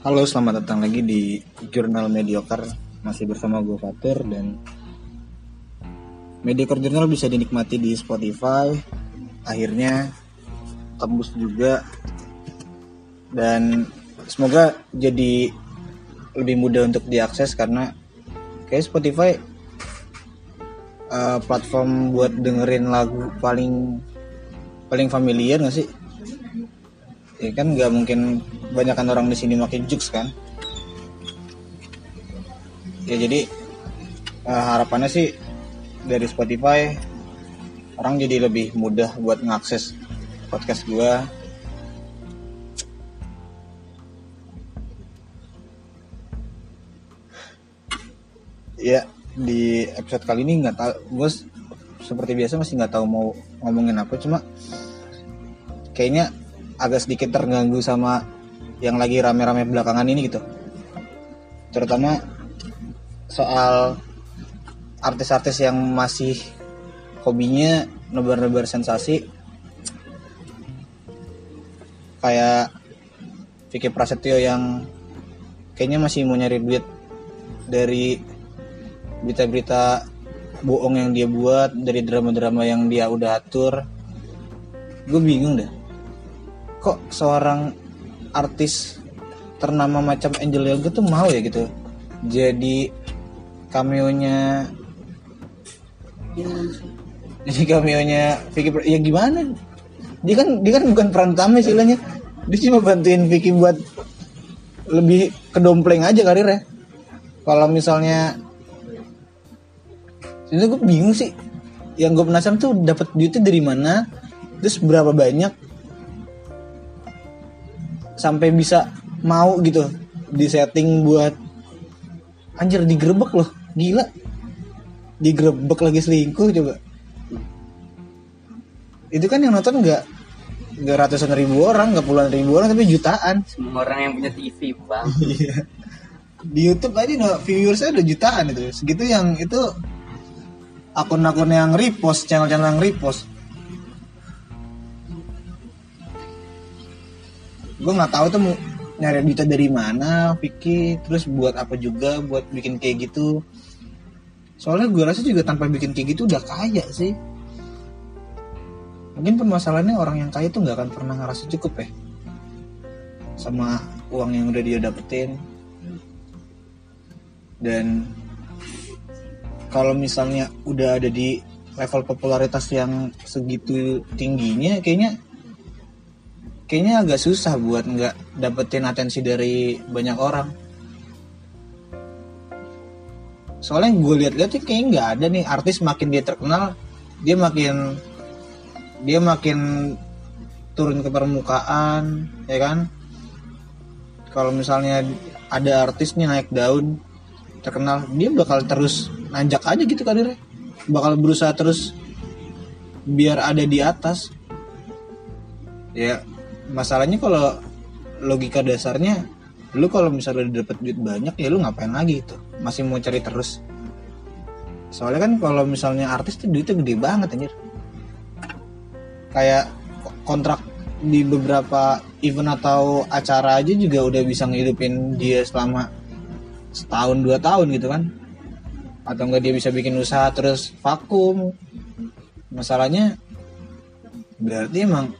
Halo, selamat datang lagi di Jurnal Mediocre. Masih bersama gue Fatur dan Mediocre Journal bisa dinikmati di Spotify. Akhirnya tembus juga dan semoga jadi lebih mudah untuk diakses karena kayak Spotify uh, platform buat dengerin lagu paling paling familiar gak sih? Ya kan nggak mungkin kebanyakan orang di sini makin jux kan? Ya jadi uh, harapannya sih dari Spotify orang jadi lebih mudah buat mengakses podcast gua. Ya di episode kali ini nggak tahu gue seperti biasa masih nggak tahu mau ngomongin apa cuma kayaknya agak sedikit terganggu sama yang lagi rame-rame belakangan ini gitu. Terutama soal artis-artis yang masih hobinya nebar-nebar sensasi. Kayak Vicky Prasetyo yang kayaknya masih mau nyari duit dari berita-berita bohong yang dia buat dari drama-drama yang dia udah atur. Gue bingung deh kok seorang artis ternama macam Angel Yoga tuh mau ya gitu? Jadi cameo-nya jadi cameo-nya Vicky ya gimana? Dia kan dia kan bukan peran utama istilahnya dia cuma bantuin Vicky buat lebih kedompleng aja karirnya. Kalau misalnya itu gue bingung sih. Yang gue penasaran tuh dapat duitnya dari mana? Terus berapa banyak sampai bisa mau gitu di setting buat anjir digerebek loh. Gila. Digerebek lagi selingkuh coba. Itu kan yang nonton nggak nggak ratusan ribu orang nggak puluhan ribu orang tapi jutaan. Semua orang yang punya TV bang. Iya. Di YouTube aja no, viewersnya udah jutaan itu. Segitu yang itu akun-akun yang repost channel-channel yang repost gue nggak tahu tuh nyari duitnya dari mana Vicky. Terus buat apa juga buat bikin kayak gitu? Soalnya gue rasa juga tanpa bikin kayak gitu udah kaya sih. Mungkin permasalahannya orang yang kaya tuh nggak akan pernah ngerasa cukup ya. Sama uang yang udah dia dapetin. Dan kalau misalnya udah ada di level popularitas yang segitu tingginya kayaknya kayaknya agak susah buat nggak dapetin atensi dari banyak orang. Soalnya gue lihat-lihat sih kayaknya nggak ada nih artis makin dia terkenal dia makin dia makin turun ke permukaan ya kan? Kalau misalnya ada artis nih naik daun terkenal dia bakal terus nanjak aja gitu karirnya. Bakal berusaha terus biar ada di atas. Ya masalahnya kalau logika dasarnya lu kalau misalnya udah dapet duit banyak ya lu ngapain lagi itu? Masih mau cari terus. Soalnya kan kalau misalnya artis tuh duitnya gede banget anjir. Kayak kontrak di beberapa event atau acara aja juga udah bisa ngidupin dia selama setahun dua tahun gitu kan. Atau enggak dia bisa bikin usaha terus vakum. Masalahnya berarti emang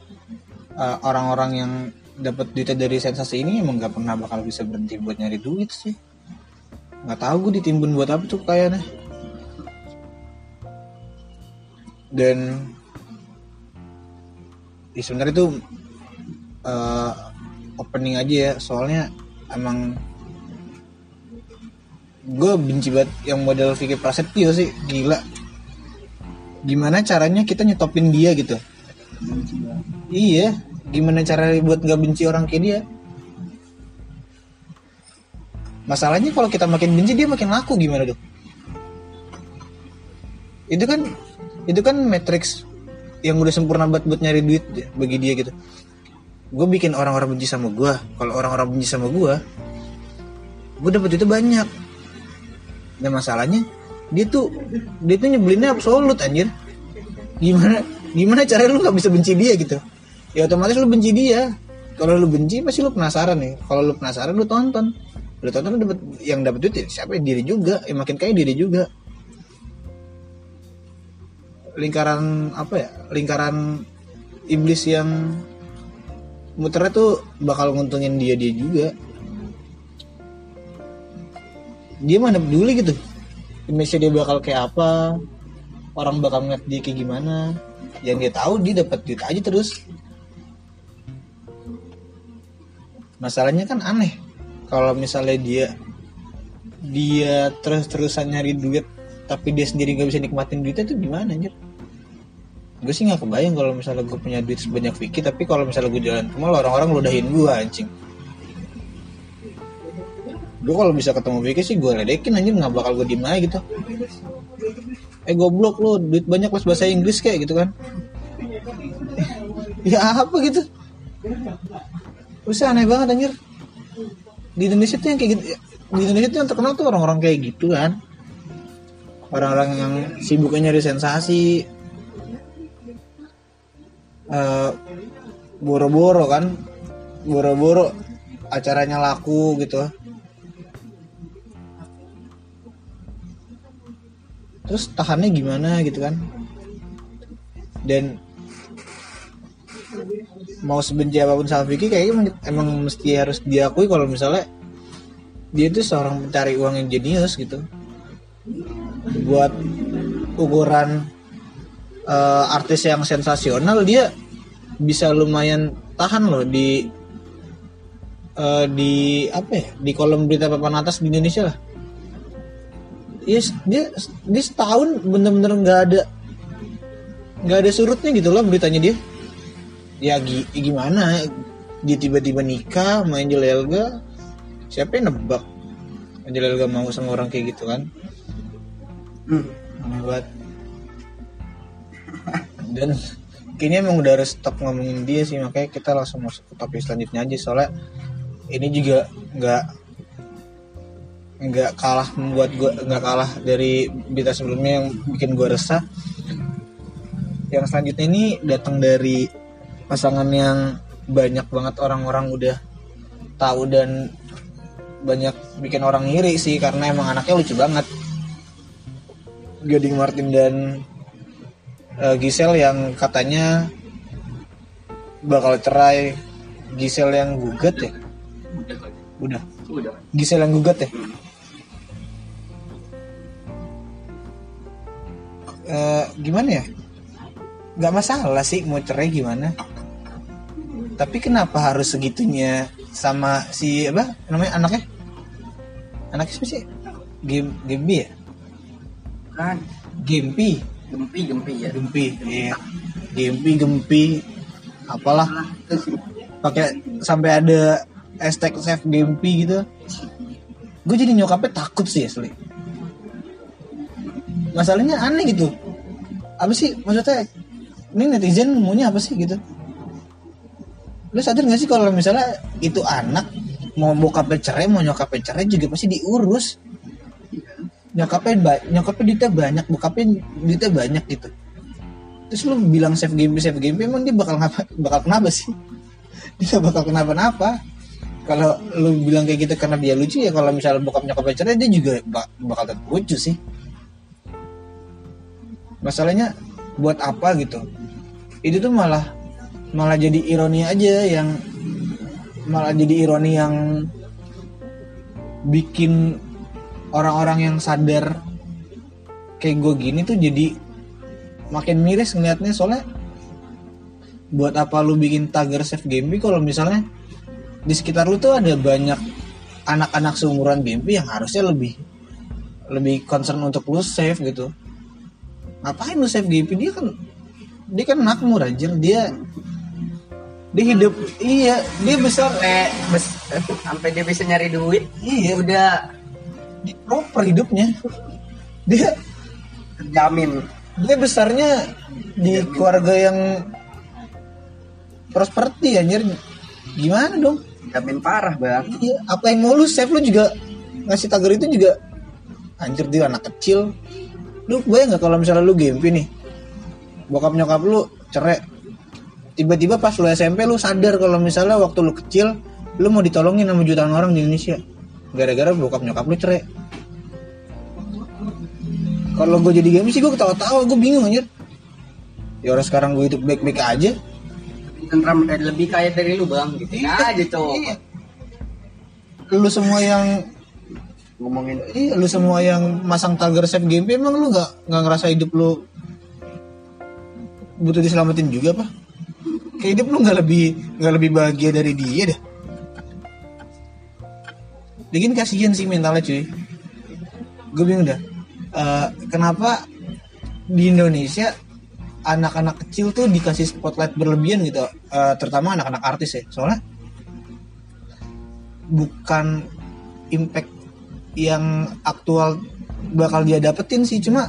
uh, orang-orang yang dapat duitnya dari sensasi ini emang nggak pernah bakal bisa berhenti buat nyari duit sih. Nggak tahu gue ditimbun buat apa tuh kayaknya. Dan ya sebenarnya itu uh, opening aja ya soalnya emang gue benci banget yang model Vicky Prasetyo sih gila. Gimana caranya kita nyetopin dia gitu? Iya gimana cara buat nggak benci orang kayak dia? Masalahnya kalau kita makin benci dia makin laku gimana dong? Itu kan itu kan matrix yang udah sempurna buat buat nyari duit bagi dia gitu. Gue bikin orang-orang benci sama gue kalau orang-orang benci sama gue gue dapet itu banyak. Dan masalahnya dia tuh dia tuh nyebelinnya absolut anjir. Gimana gimana cara lu nggak bisa benci dia gitu ya otomatis lu benci dia. Kalau lu benci pasti lu penasaran nih. Kalau lu penasaran lu tonton. Lu tonton lu dapet yang dapet duit ya siapa? Ya? diri juga. Yang makin kaya diri juga. Lingkaran apa ya? Lingkaran iblis yang muternya tuh bakal nguntungin dia dia juga. Dia mana peduli gitu. Image dia bakal kayak apa. Orang bakal ngeliat dia kayak gimana. Yang dia tahu dia dapat duit aja terus masalahnya kan aneh. Kalau misalnya dia dia terus-terusan nyari duit tapi dia sendiri nggak bisa nikmatin duitnya itu gimana anjir? Gue sih nggak kebayang kalau misalnya gue punya duit sebanyak Vicky tapi kalau misalnya gue jalan ke mall orang-orang ludahin gue anjing. Gue kalau bisa ketemu Vicky sih gue ledekin anjing nggak bakal gue diem aja gitu. Eh goblok lo duit banyak pas bahasa Inggris kayak gitu kan? Ya apa gitu Usah aneh banget anjir. Di Indonesia tuh yang kayak gitu di Indonesia tuh yang terkenal tuh orang-orang kayak gitu kan. Orang-orang yang sibuknya nyari sensasi. Eh, boro-boro kan. Boro-boro acaranya laku gitu. Terus tahannya gimana gitu kan. Dan mau sebenci apa pun sama Vicky kayaknya emang, mesti harus diakui kalau misalnya dia itu seorang pencari uang yang jenius gitu. Buat ukuran eh, artis yang sensasional dia bisa lumayan tahan loh di eh, di apa ya di kolom berita papan atas di Indonesia lah. Yes, dia dia setahun bener-bener nggak ada nggak ada surutnya gitu loh beritanya dia ya gi- gimana? Dia tiba-tiba nikah sama Angel Elga. Siapa yang nebak Angel Elga mau sama orang kayak gitu kan? Hmm. banget. Dan kayaknya emang udah harus stop ngomongin dia sih makanya kita langsung masuk ke topik selanjutnya aja. Soalnya ini juga nggak nggak kalah membuat gua nggak kalah dari berita sebelumnya yang bikin gua resah. Yang selanjutnya ini datang dari pasangan yang banyak banget orang-orang udah tahu dan banyak bikin orang ngiri sih karena emang anaknya lucu banget. Gading Martin dan eh, Giselle yang katanya bakal cerai. Giselle yang gugat ya? Udah. Udah. Giselle yang gugat ya? Eh, gimana ya? Nggak masalah sih mau cerai gimana tapi kenapa harus segitunya sama si apa namanya anaknya? Anaknya siapa sih? Game Gempi ya? Kan. Gempi. Gempi gempi ya. Gempi iya. Gempi Gempi apalah. Pakai sampai ada hashtag save Gempi gitu. Gue jadi nyokapnya takut sih asli. Masalahnya aneh gitu. Apa sih? Maksudnya ini netizen maunya apa sih gitu lu sadar gak sih kalau misalnya itu anak mau bokapnya cerai mau nyokapnya cerai juga pasti diurus. Nyokapnya ba- nyokapnya duitnya banyak bokapnya duitnya banyak gitu. Terus lu bilang save game save game emang dia bakal ngapa bakal kenapa sih? Dia bakal kenapa-napa. Kalau lu bilang kayak gitu karena dia lucu ya kalau misalnya bokap nyokapnya cerai dia juga bak- bakal tetap lucu sih. Masalahnya buat apa gitu? Itu tuh malah malah jadi ironi aja yang malah jadi ironi yang bikin orang-orang yang sadar kayak gue gini tuh jadi makin miris ngeliatnya. Soalnya buat apa lu bikin tagar save Gempi kalau misalnya di sekitar lu tuh ada banyak anak-anak seumuran Gempi yang harusnya lebih lebih concern untuk lu save gitu. Ngapain lu save Gempi? Dia kan dia kan makmur aja dia dia hidup iya dia besar Sampai bes, eh, sampai dia bisa nyari duit. iya Udah dia proper hidupnya. Dia terjamin. dia besarnya di keluarga yang prosperity anjir. Gimana dong? Jamin parah bang. Iya apa yang mau lu save lu juga ngasih tagar itu juga anjir dia anak kecil. Lu bayang nggak kalau misalnya lu game nih? Bokap nyokap lu cerai tiba-tiba pas lu SMP lu sadar kalau misalnya waktu lu kecil lu mau ditolongin sama jutaan orang di Indonesia. Gara-gara bokap nyokap lu cerai. Kalau gue jadi game sih gue ketawa-tawa gue bingung anjir. Ya orang sekarang gue hidup baik-baik aja. Tentram eh, lebih kaya dari lu bang. Gitu nah aja cowok Iya. lu semua yang ngomongin. Iya lu semua yang masang tagar save game emang lu nggak nggak ngerasa hidup lu butuh diselamatin juga apa kayak hidup lu nggak lebih nggak lebih bahagia dari dia dah bikin kasihan sih mentalnya cuy. Gue bingung dah. Eh, kenapa di Indonesia anak-anak kecil tuh dikasih spotlight berlebihan gitu? Eh, terutama anak-anak artis ya. Soalnya bukan impact yang aktual bakal dia dapetin sih. Cuma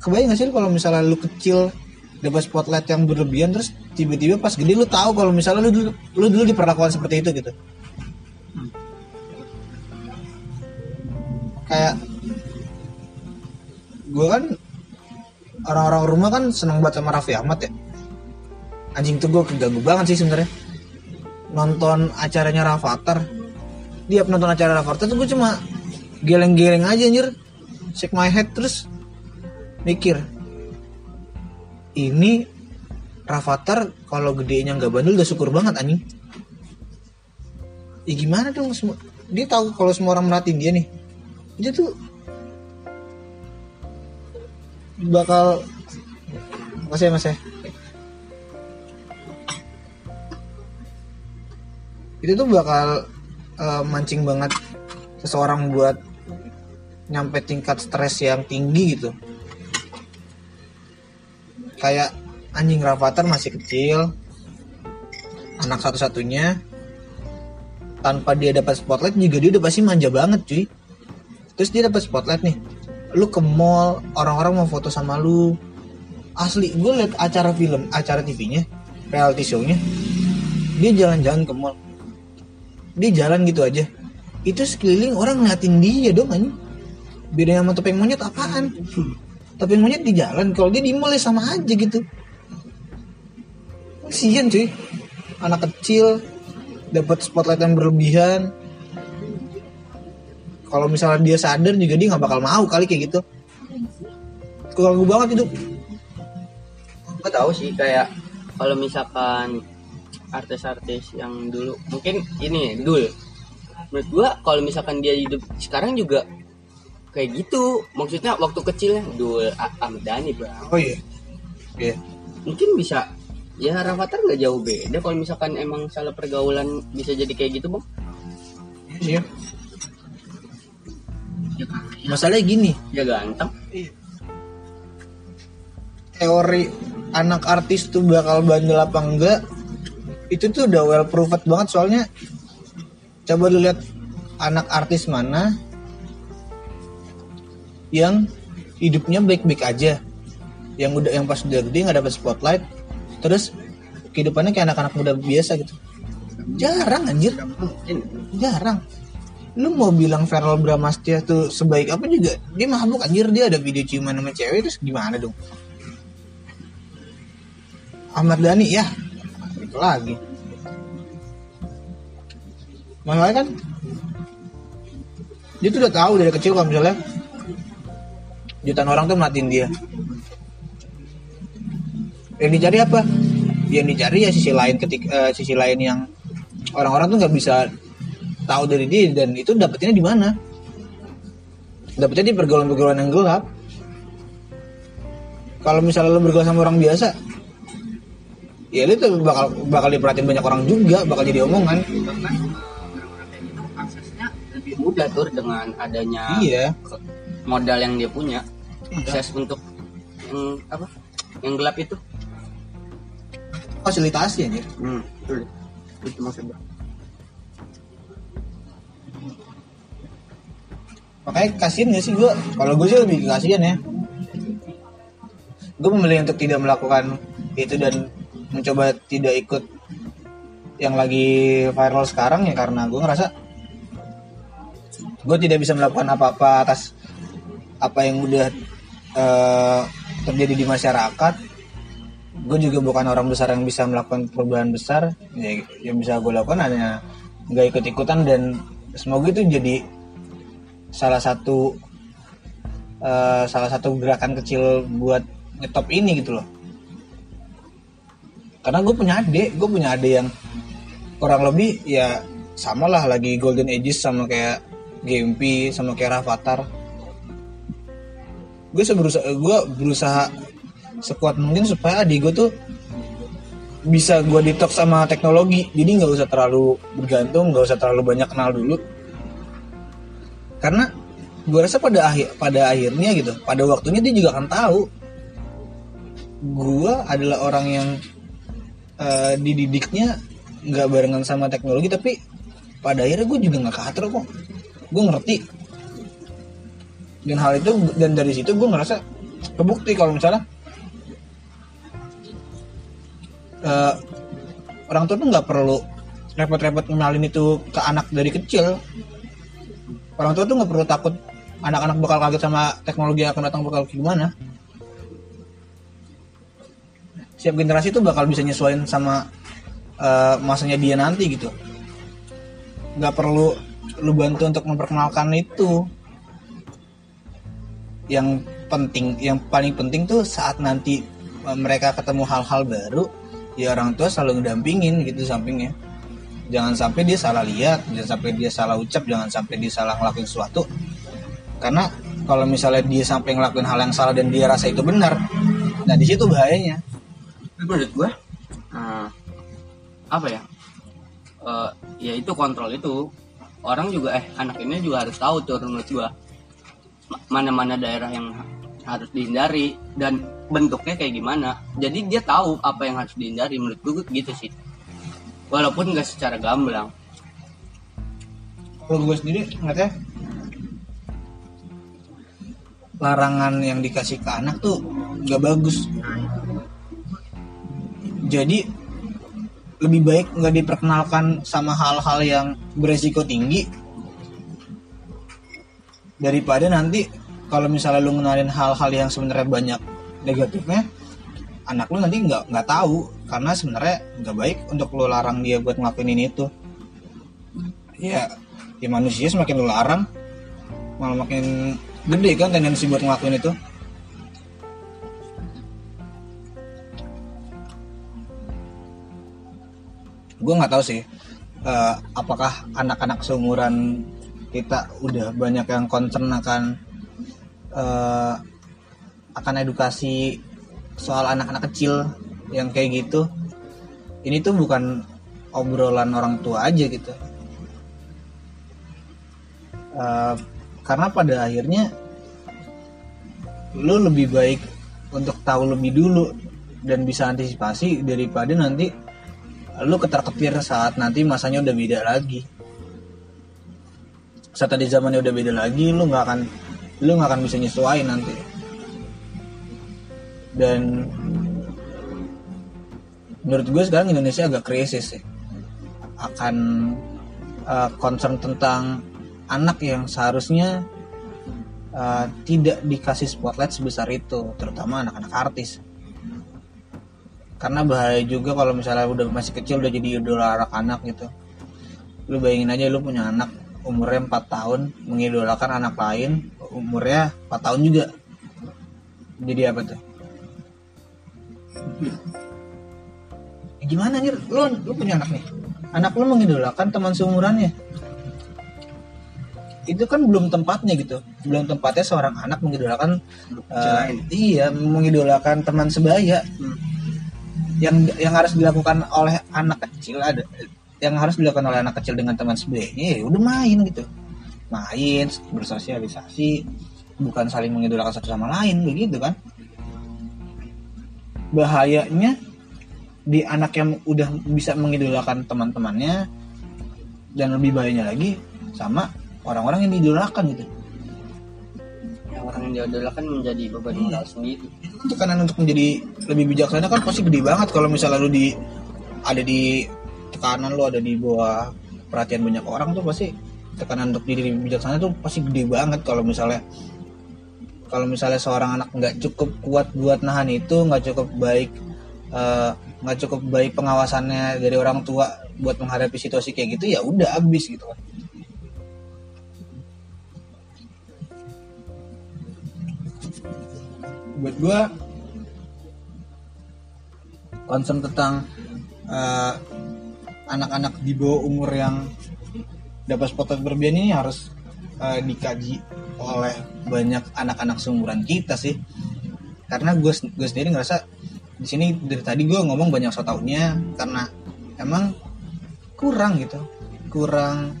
kebayang gak sih kalau misalnya lu kecil dapat spotlight yang berlebihan terus tiba-tiba pas gede lu tahu kalau misalnya lu dulu lu dulu diperlakukan seperti itu gitu. Kayak gue kan orang-orang rumah kan seneng banget sama Raffi Ahmad ya. Anjing tuh gue keganggu banget sih sebenarnya. Nonton acaranya Rafathar dia nonton acara Rafathar tuh gue cuma geleng-geleng aja anjir. Shake my head terus mikir ini Rafathar kalau gedenya nggak bandel udah syukur banget anjing. Ya gimana dong semua? Dia tahu kalau semua orang merhatiin dia nih. Dia tuh bakal makasih ya mas ya? Itu tuh bakal eh, mancing banget seseorang buat nyampe tingkat stres yang tinggi gitu. Kayak anjing Rafathar masih kecil. Anak satu-satunya. Tanpa dia dapat spotlight juga dia udah pasti manja banget cuy. Terus dia dapat spotlight nih. Lu ke mall orang-orang mau foto sama lu. Asli gue liat acara film acara TV-nya reality show-nya dia jalan-jalan ke mall. Dia jalan gitu aja. Itu sekeliling orang ngeliatin dia dong anjing. Beda sama topeng monyet apaan? Topeng monyet di jalan kalau dia di mall ya sama aja gitu kasian cuy. Anak kecil dapat spotlight yang berlebihan. Kalau misalnya dia sadar juga dia nggak bakal mau kali kayak gitu. Keganggu banget itu gue tahu sih kayak kalau misalkan artis-artis yang dulu mungkin ini dul. Menurut gua kalau misalkan dia hidup sekarang juga kayak gitu. Maksudnya waktu kecilnya dul Ahmad Dhani bang oh iya. Iya. Mungkin bisa ya Rafathar nggak jauh beda kalau misalkan emang salah pergaulan bisa jadi kayak gitu bang. Iya. Sih ya. masalahnya gini. Ya ganteng. Teori anak artis tuh bakal bandel apa enggak itu tuh udah well proven banget. Soalnya coba lu lihat anak artis mana yang hidupnya baik-baik aja. Yang udah yang pas udah gede nggak dapet spotlight terus kehidupannya kayak anak-anak muda biasa gitu. Jarang anjir. Jarang. Lu mau bilang Feral Bramastya tuh sebaik apa juga dia mabuk anjir. Dia ada video ciuman sama cewek terus gimana dong? Ahmad Dhani ya. Itu lagi. Masalahnya kan dia tuh udah tahu dari kecil kalau misalnya jutaan orang tuh merhatiin dia yang dicari apa? Yang dicari ya sisi lain ketik eh, sisi lain yang orang-orang tuh nggak bisa tahu dari dia dan itu dapetnya di mana? Dapetnya di pergaulan-pergaulan yang gelap. Kalau misalnya lo bergaul sama orang biasa ya lu tuh bakal bakal diperhatiin banyak orang juga bakal jadi omongan. Kayak gitu aksesnya lebih mudah tuh dengan adanya iya. modal yang dia punya. Iya. akses untuk yang apa yang gelap itu fasilitasi anjir. Hmm, itu maksudnya makanya kasihan gak sih gue kalau gue sih lebih kasihan ya. Gue memilih untuk tidak melakukan itu dan mencoba tidak ikut yang lagi viral sekarang ya karena gue ngerasa gue tidak bisa melakukan apa-apa atas apa yang udah eh, terjadi di masyarakat gue juga bukan orang besar yang bisa melakukan perubahan besar. Ya, yang bisa gue lakukan hanya nggak ikut ikutan dan semoga itu jadi salah satu eh, salah satu gerakan kecil buat ngetop ini gitu loh. Karena gue punya adik gue punya adik yang kurang lebih ya sama lah lagi Golden Ages sama kayak GMP sama kayak Rafathar. Gue berusaha gue berusaha sekuat mungkin supaya adik gue tuh bisa gue detox sama teknologi. Jadi nggak usah terlalu bergantung nggak usah terlalu banyak kenal dulu. Karena gue rasa pada akhir pada akhirnya gitu pada waktunya dia juga akan tahu. Gue adalah orang yang eh, dididiknya nggak barengan sama teknologi tapi pada akhirnya gue juga nggak kater kok. Gue ngerti. Dan hal itu dan dari situ gue ngerasa kebukti kalau misalnya eh, orang tua tuh nggak perlu repot-repot ngenalin itu ke anak dari kecil. Orang tua tuh nggak perlu takut anak-anak bakal kaget sama teknologi yang akan datang bakal gimana. Siap generasi tuh bakal bisa nyesuaiin sama eh, masanya dia nanti gitu. Nggak perlu lu bantu untuk memperkenalkan itu. Yang penting yang paling penting tuh saat nanti eh, mereka ketemu hal-hal baru ya orang tua selalu ngedampingin gitu sampingnya. Jangan sampai dia salah lihat jangan sampai dia salah ucap jangan sampai dia salah ngelakuin sesuatu. Karena kalau misalnya dia sampai ngelakuin hal yang salah dan dia rasa itu benar nah di situ bahayanya. Menurut gua eh, apa ya? Eh, ya itu kontrol itu. Orang juga eh anak ini juga harus tahu tuh menurut Ma- mana-mana daerah yang harus dihindari dan bentuknya kayak gimana. Jadi dia tahu apa yang harus dihindari menurut gua gitu sih. Walaupun nggak secara gamblang. Kalau gue sendiri ngeliatnya larangan yang dikasih ke anak tuh nggak bagus. Jadi lebih baik nggak diperkenalkan sama hal-hal yang beresiko tinggi daripada nanti kalau misalnya lu ngenalin hal-hal yang sebenarnya banyak negatifnya anak lu nanti nggak nggak tahu. Karena sebenarnya nggak baik untuk lu larang dia buat ngelakuin ini itu. Ya ya manusia semakin lu larang malah makin gede kan tendensi buat ngelakuin itu. Gue nggak tahu sih eh, apakah anak-anak seumuran kita udah banyak yang concern akan eh, akan edukasi soal anak-anak kecil yang kayak gitu. Ini tuh bukan obrolan orang tua aja gitu. Eh, karena pada akhirnya lu lebih baik untuk tahu lebih dulu dan bisa antisipasi daripada nanti lu ketar-ketir saat nanti masanya udah beda lagi. Saat tadi zamannya udah beda lagi lu nggak akan lu nggak akan bisa nyesuaiin nanti. Dan menurut gue sekarang Indonesia agak krisis sih. Akan uh, concern tentang anak yang seharusnya uh, tidak dikasih spotlight sebesar itu terutama anak-anak artis. Karena bahaya juga kalau misalnya udah masih kecil udah jadi idola anak-anak gitu. Lu bayangin aja lu punya anak umurnya 4 tahun mengidolakan anak lain umurnya 4 tahun juga. Jadi apa tuh? Ya gimana nih lu lu punya anak nih? Anak lu mengidolakan teman seumurannya. Itu kan belum tempatnya gitu. Belum tempatnya seorang anak mengidolakan eh, iya mengidolakan teman sebaya. Yang yang harus dilakukan oleh anak kecil ada yang harus dilakukan oleh anak kecil dengan teman sebayanya ya udah main gitu main bersosialisasi bukan saling mengidolakan satu sama lain begitu kan? Bahayanya di anak yang udah bisa mengidolakan teman-temannya dan lebih bahayanya lagi sama orang-orang yang diidolakan gitu. Yang orang yang diodolakan menjadi beban moral sendiri. Itu kan tekanan untuk menjadi lebih bijaksana kan pasti gede banget kalau misalnya lu di ada di tekanan lu ada di bawah perhatian banyak orang tuh pasti tekanan untuk diri bijaksana tuh pasti gede banget kalau misalnya kalau misalnya seorang anak nggak cukup kuat buat nahan itu nggak cukup baik eh, nggak cukup baik pengawasannya dari orang tua buat menghadapi situasi kayak gitu ya udah abis gitu kan. Buat gua concern tentang eh, anak-anak di bawah umur yang dapat spotlight berlebihan ini harus eh, dikaji oleh banyak anak-anak seumuran kita sih. Karena gue sendiri ngerasa di sini dari tadi gue ngomong banyak so taunya karena emang kurang gitu. Kurang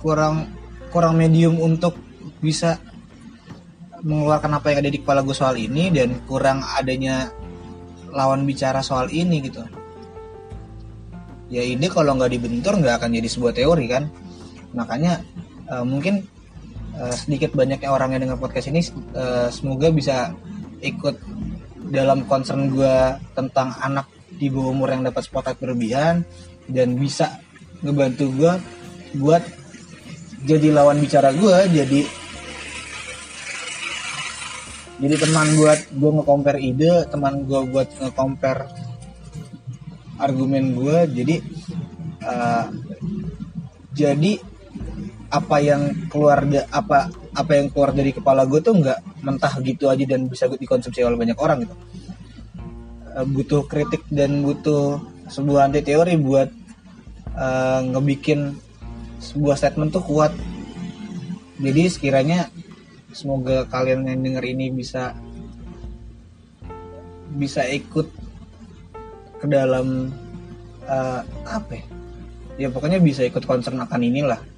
kurang kurang medium untuk bisa mengeluarkan apa yang ada di kepala gue soal ini dan kurang adanya lawan bicara soal ini gitu. Ya ide kalau nggak dibentur nggak akan jadi sebuah teori kan makanya eh, mungkin eh, sedikit banyaknya orang yang dengar podcast ini eh, semoga bisa ikut dalam concern gue tentang anak di bawah umur yang dapat spotlight berlebihan dan bisa ngebantu gue buat jadi lawan bicara gue jadi jadi teman buat gue nge-compare ide teman gue buat nge-compare argumen gue jadi eh, jadi apa yang keluar da- apa apa yang keluar dari kepala gue tuh nggak mentah gitu aja dan bisa dikonsumsi oleh banyak orang gitu. Eh, butuh kritik dan butuh sebuah anti teori buat eh, ngebikin sebuah statement tuh kuat. Jadi sekiranya semoga kalian yang denger ini bisa bisa ikut ke dalam eh, apa ya? ya pokoknya bisa ikut concern akan inilah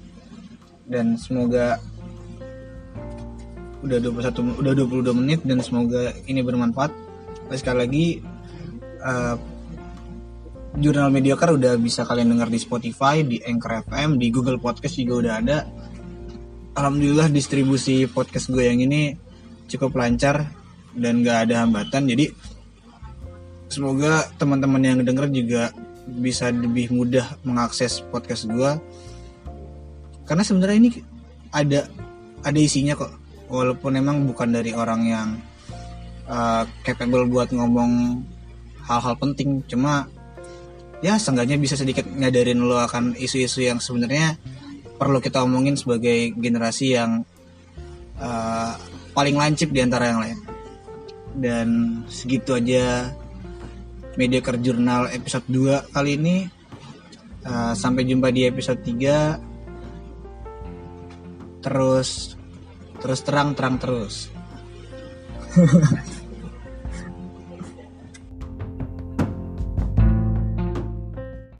dan semoga udah 21 udah 22 menit dan semoga ini bermanfaat sekali lagi eh, Jurnal Mediocre udah bisa kalian dengar di Spotify, di Anchor FM, di Google Podcast juga udah ada. Alhamdulillah distribusi podcast gue yang ini cukup lancar dan gak ada hambatan. Jadi semoga teman-teman yang denger juga bisa lebih mudah mengakses podcast gue. Karena sebenarnya ini ada ada isinya kok. Walaupun emang bukan dari orang yang uh, capable buat ngomong hal-hal penting, cuma ya seenggaknya bisa sedikit nyadarin lo akan isu-isu yang sebenarnya perlu kita omongin sebagai generasi yang uh, paling lancip di antara yang lain. Dan segitu aja Mediocre Journal episode 2 kali ini. Uh, sampai jumpa di episode 3. Terus terus terang terang terus.